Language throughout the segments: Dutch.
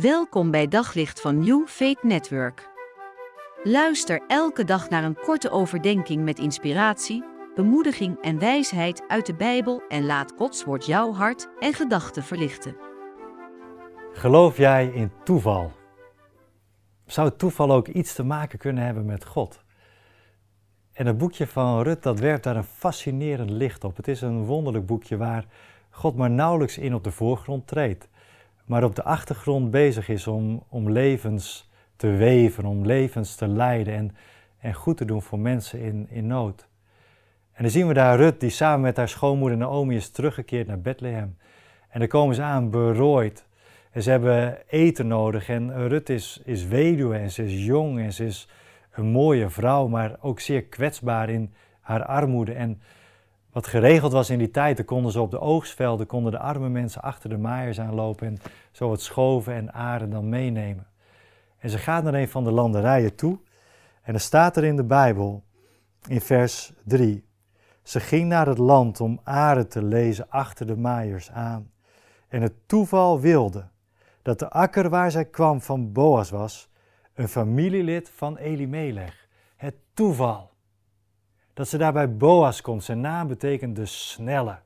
Welkom bij Daglicht van New Faith Network. Luister elke dag naar een korte overdenking met inspiratie, bemoediging en wijsheid uit de Bijbel en laat Gods woord jouw hart en gedachten verlichten. Geloof jij in toeval? Zou toeval ook iets te maken kunnen hebben met God? En het boekje van Rut, dat werpt daar een fascinerend licht op. Het is een wonderlijk boekje waar God maar nauwelijks in op de voorgrond treedt maar op de achtergrond bezig is om, om levens te weven, om levens te leiden en, en goed te doen voor mensen in, in nood. En dan zien we daar Rut, die samen met haar schoonmoeder Naomi is teruggekeerd naar Bethlehem. En dan komen ze aan berooid. En ze hebben eten nodig. En Rut is, is weduwe en ze is jong en ze is een mooie vrouw, maar ook zeer kwetsbaar in haar armoede. En wat geregeld was in die tijd, dan konden ze op de oogstvelden, konden de arme mensen achter de maaiers aanlopen en zo wat schoven en aren dan meenemen. En ze gaat naar een van de landerijen toe en er staat er in de Bijbel, in vers 3, ze ging naar het land om aren te lezen achter de maaiers aan. En het toeval wilde dat de akker waar zij kwam van Boas was, een familielid van Elimelech. Het toeval dat ze daar bij Boas komt. Zijn naam betekent de snelle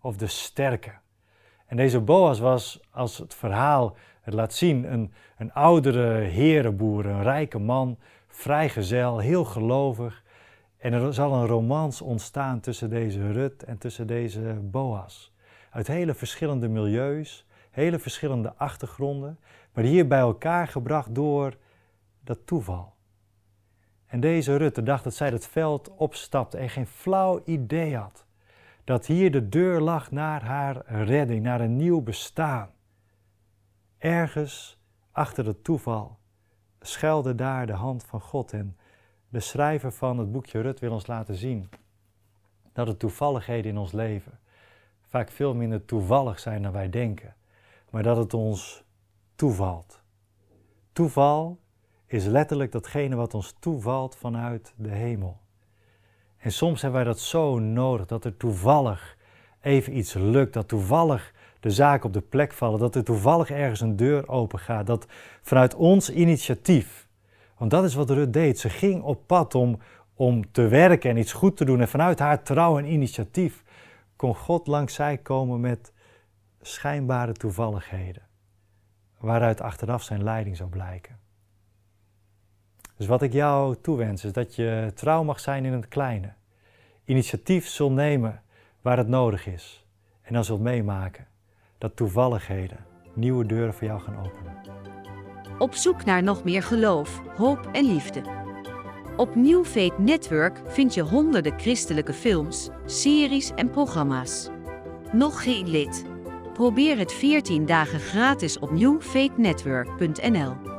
of de sterke. En deze Boas was, als het verhaal het laat zien, een, een oudere herenboer, een rijke man, vrijgezel, heel gelovig. En er zal een romans ontstaan tussen deze Rut en tussen deze Boas. Uit hele verschillende milieus, hele verschillende achtergronden, maar hier bij elkaar gebracht door dat toeval. En deze Rutte dacht dat zij het veld opstapte en geen flauw idee had dat hier de deur lag naar haar redding, naar een nieuw bestaan. Ergens achter het toeval schuilde daar de hand van God en de schrijver van het boekje Rut wil ons laten zien dat de toevalligheden in ons leven vaak veel minder toevallig zijn dan wij denken, maar dat het ons toevalt. Toeval is letterlijk datgene wat ons toevalt vanuit de hemel. En soms hebben wij dat zo nodig, dat er toevallig even iets lukt, dat toevallig de zaken op de plek vallen, dat er toevallig ergens een deur open gaat, dat vanuit ons initiatief, want dat is wat Rut deed, ze ging op pad om, om te werken en iets goed te doen en vanuit haar trouw en initiatief kon God langs zij komen met schijnbare toevalligheden, waaruit achteraf zijn leiding zou blijken. Dus wat ik jou toewens is dat je trouw mag zijn in het kleine. Initiatief zult nemen waar het nodig is. En dan zult meemaken dat toevalligheden nieuwe deuren voor jou gaan openen. Op zoek naar nog meer geloof, hoop en liefde. Op New Faith Network vind je honderden christelijke films, series en programma's. Nog geen lid? Probeer het 14 dagen gratis op newfaithnetwork.nl.